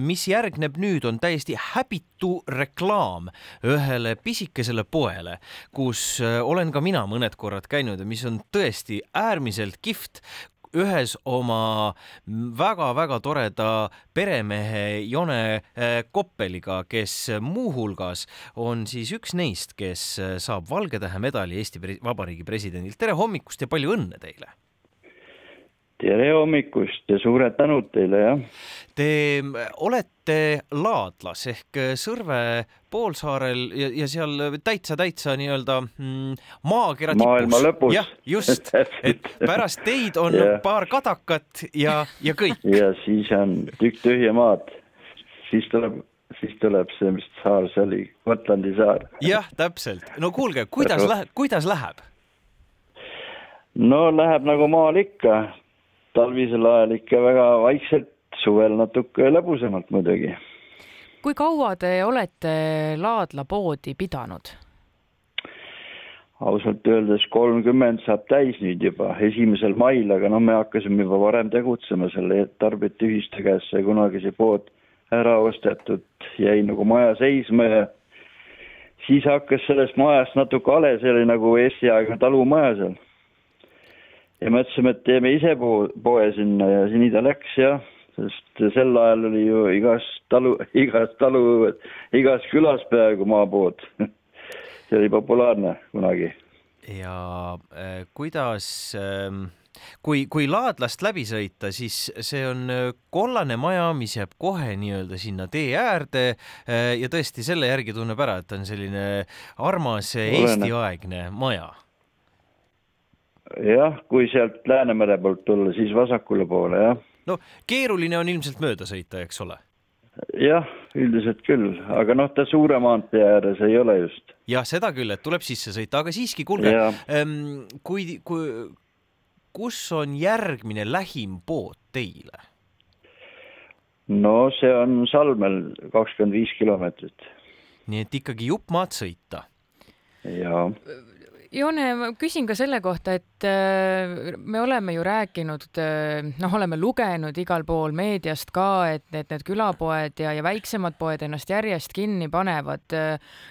mis järgneb nüüd, on täiesti häbitu reklaam ühele pisikesele poele, kus äh, olen ka mina mõned korrad käinud ja mis on tõesti äärmiselt kihvt ühes oma väga-väga toreda peremehe Jone äh, Koppeliga, kes muuhulgas on siis üks neist, kes äh, saab Valge Tähe medali Eesti Vabariigi presidendilt. tere hommikust ja palju õnne teile! Tere hommikust ja suured tänud teile, jah. Te olete Laadlas ehk Sõrve poolsaarel ja, ja seal täitsa, täitsa nii-öelda mm, maakera tipus. maailma lõpus. jah, just et pärast teid on yeah. paar kadakat ja, ja kõik. ja siis on tükk tühja maad. siis tuleb siis tuleb see, mis saar see oli, Gotlandi saar. jah, täpselt. no kuulge, kuidas läheb, kuidas läheb? no läheb nagu maal ikka, talvisel ajal ikka väga vaikselt, suvel natuke lõbusamalt muidugi. kui kaua te olete Laadla poodi pidanud? ausalt öeldes kolmkümmend saab täis nüüd juba, esimesel mail, aga noh, me hakkasime juba varem tegutsema selle tarbijate ühiste käest sai kunagi see pood ära ostetud, jäi nagu maja seisma ja siis hakkas sellest majast natuke hale, see oli nagu Eesti-aegne talumaja seal ja mõtlesime, et teeme ise poe, poe sinna ja nii ta läks jah, sest sel ajal oli ju igas talu, igas talu, igas külas peaaegu maapood. See oli populaarne kunagi. ja äh, kuidas äh, kui, kui Laadlast läbi sõita, siis see on äh, kollane maja, mis jääb kohe nii-öelda sinna tee äärde äh, ja tõesti selle järgi tunneb ära, et on selline armas Eesti-aegne maja jah, kui sealt Läänemere poolt tulla, siis vasakule poole, jah. no keeruline on ilmselt mööda sõita, eks ole? jah, üldiselt küll, aga noh, ta suure maantee ääres ei ole just. jah, seda küll, et tuleb sisse sõita, aga siiski, kuulge, ähm, kui, kui, kus on järgmine lähim pood teile? no see on Salmel kakskümmend viis kilomeetrit. nii et ikkagi jupp maad sõita? jaa Joone, ma küsin ka selle kohta, et äh, me oleme ju rääkinud, äh, noh, oleme lugenud igal pool meediast ka, et need, need külapoed ja, ja väiksemad poed ennast järjest kinni panevad.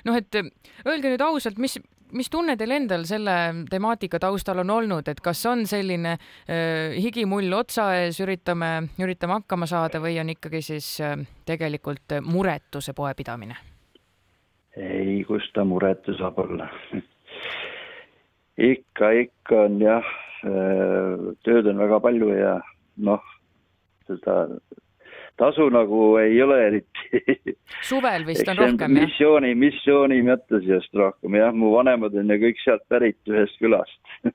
noh, et öelge nüüd ausalt, mis, mis tunne teil endal selle temaatika taustal on olnud, et kas on selline äh, higimull otsa ees, üritame, üritame hakkama saada või on ikkagi siis äh, tegelikult muretu see poepidamine? ei, kus ta muretu saab olla ikka, ikka on jah, äh, tööd on väga palju ja noh, seda tasu nagu ei ole eriti. suvel vist on rohkem jah? missiooni, missiooni mõttesest rohkem jah, mu vanemad on ju kõik sealt pärit ühest külast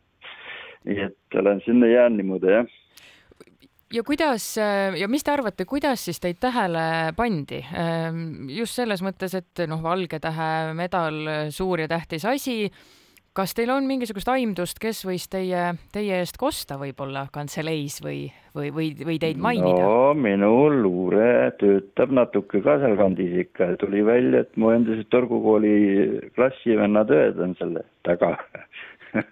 nii et olen sinna jäänud niimoodi jah ja kuidas ja mis te arvate, kuidas siis teid tähele pandi? Ähm, just selles mõttes, et noh, Valge Tähe medal, suur ja tähtis asi kas teil on mingisugust aimdust, kes võis teie, teie eest kosta võib-olla kantseleis või, või, või, või teid mainida? no minu luure töötab natuke ka sealkandis ikka, tuli välja, et mu endised Torgu kooli klassivennad õed on selle taga.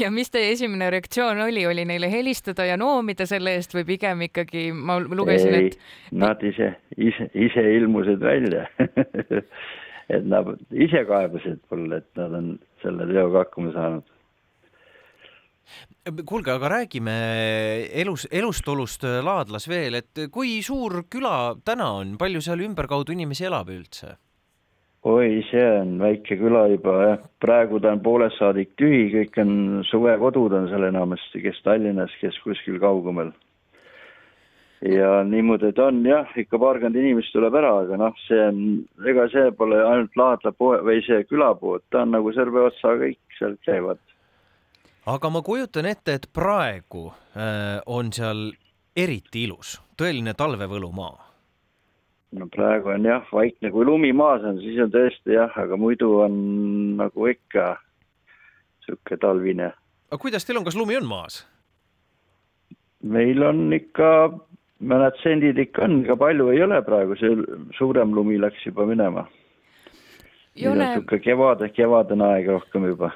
Ja mis teie esimene reaktsioon oli, oli neile helistada ja noomida selle eest või pigem ikkagi ma lugesin, et Nad ise, ise, ise ilmusid välja et nad ise kaebasid mulle, et nad on selle teoga hakkama saanud. kuulge, aga räägime elus, elust-olust Laadlas veel, et kui suur küla täna on, palju seal ümberkaudu inimesi elab üldse? oi, see on väike küla juba jah, praegu ta on poolest saadik tühi, kõik on suvekodud on seal enamasti, kes Tallinnas, kes kuskil kaugemal ja niimoodi ta on jah, ikka paarkümmend inimest tuleb ära, aga noh, see on, ega see pole ainult Laadla poe või see külapood, ta on nagu Sõrve otsa kõik sealt käivad. aga ma kujutan ette, et praegu äh, on seal eriti ilus, tõeline talvevõlumaa. no praegu on jah, vaikne, kui lumi maas on, siis on tõesti jah, aga muidu on nagu ikka sihuke talvine. aga kuidas teil on, kas lumi on maas? meil on ikka mõned sendid ikka on, ega palju ei ole praegu, see suurem lumi läks juba minema. Joone, niisugune kevad, kevadine aeg rohkem juba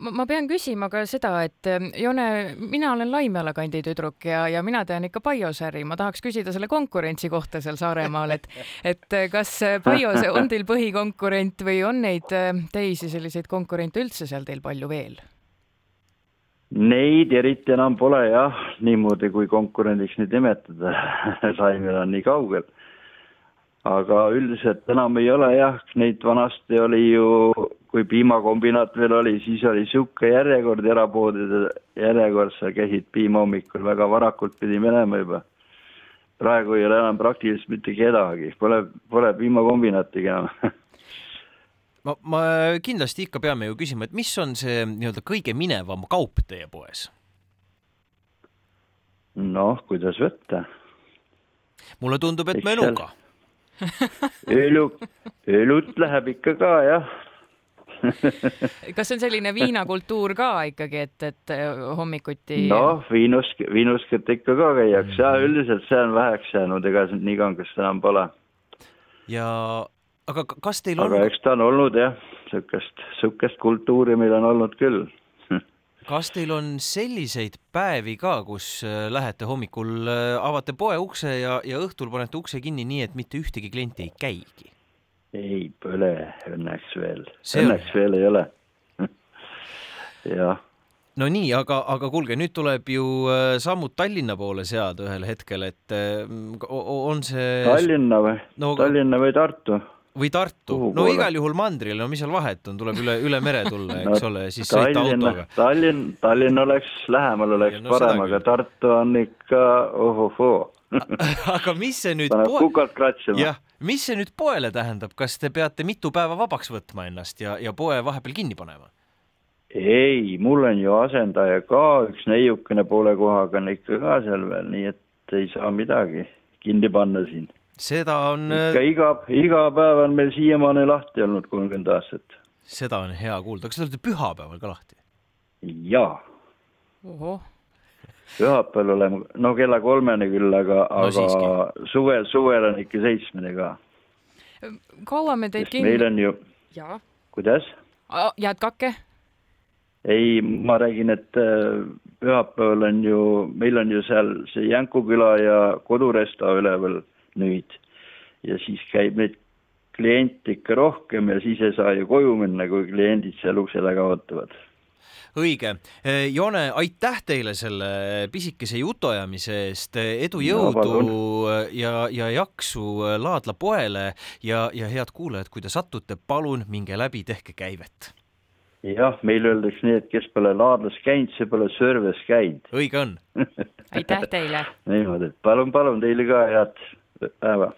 ma, ma pean küsima ka seda, et ähm, Jone, mina olen Laimjala kandi tüdruk ja, ja mina tean ikka Paiosäri, ma tahaks küsida selle konkurentsi kohta seal Saaremaal, et et kas Paios on teil põhikonkurent või on neid äh, teisi selliseid konkurente üldse seal teil palju veel? Neid eriti enam pole jah, niimoodi kui konkurendiks neid nimetada. Laimjal on nii kaugel. Aga üldiselt enam ei ole jah, neid vanasti oli ju, kui piimakombinaat veel oli, siis oli niisugune järjekord erapoodide järjekord, sa käisid piima hommikul väga varakult pidi minema juba. praegu ei ole enam praktiliselt mitte kedagi, pole, pole piimakombinaatigi enam ma, ma kindlasti ikka peame ju küsima, et mis on see nii-öelda kõige minevam kaup teie poes? noh, kuidas võtta? mulle tundub, et menuga õlu, õlut läheb ikka ka jah kas on selline viinakultuur ka ikkagi, et, et äh, hommikuti? noh, viinusk, viinusket ikka ka käiakse ja mhm. üldiselt see on väheks jäänud, ega nii kangest enam pole. ja aga kas teil on? aga eks ta on olnud jah, sihukest, sihukest kultuuri meil on olnud küll kas teil on selliseid päevi ka, kus äh, lähete hommikul, äh, avate poe ukse ja, ja õhtul panete ukse kinni nii, et mitte ühtegi klienti ei käigi? ei põle õnneks veel, õnneks on... veel ei ole jah. no nii, aga, aga kuulge, nüüd tuleb ju äh, sammud Tallinna poole seada ühel hetkel, et on see Tallinna või no,? Tallinna või Tartu? Või Tartu, no poole? igal juhul mandril, no mis seal vahet on, tuleb üle, üle mere tulla, eks no, ole, siis sõita autoga. Tallinn, Tallinn oleks lähemal, oleks ja, no, parem, aga Tartu on ikka ohohoo aga mis see nüüd Paneb poe... kukalt kratsima. jah, mis see nüüd poele tähendab, kas te peate mitu päeva vabaks võtma ennast ja, ja poe vahepeal kinni panema? ei, mul on ju asendaja ka, üks neiukene poole kohaga on ikka ka seal veel, nii et ei saa midagi kinni panna siin seda on. ikka äh, iga, iga päev on meil siiamaani lahti olnud kolmkümmend aastat. seda on hea kuulda, kas te olete pühapäeval ka lahti? jaa. pühapäeval oleme, no kella kolmeni küll, aga no,, aga suvel, suvel on ikka seitsmeni ka. kaua me teid kinni? meil on ju. kuidas? jätkake. ei, ma räägin, et äh, pühapäeval on ju, meil on ju seal see Jänku küla ja koduresto üleval nüüd. ja siis käib neid kliente ikka rohkem ja siis ei saa ju koju minna, kui kliendid seal ukse taga ootavad õige. Joone, aitäh teile selle pisikese jutuajamise eest, edu, jõudu no, ja, ja jaksu Laadla poele ja, ja head kuulajad, kui te satute, palun minge läbi, tehke käivet. jah, meil öeldakse nii, et kes pole Laadlas käinud, see pole Sõrves käinud. õige on aitäh teile niimoodi, palun, palun teile ka head päeva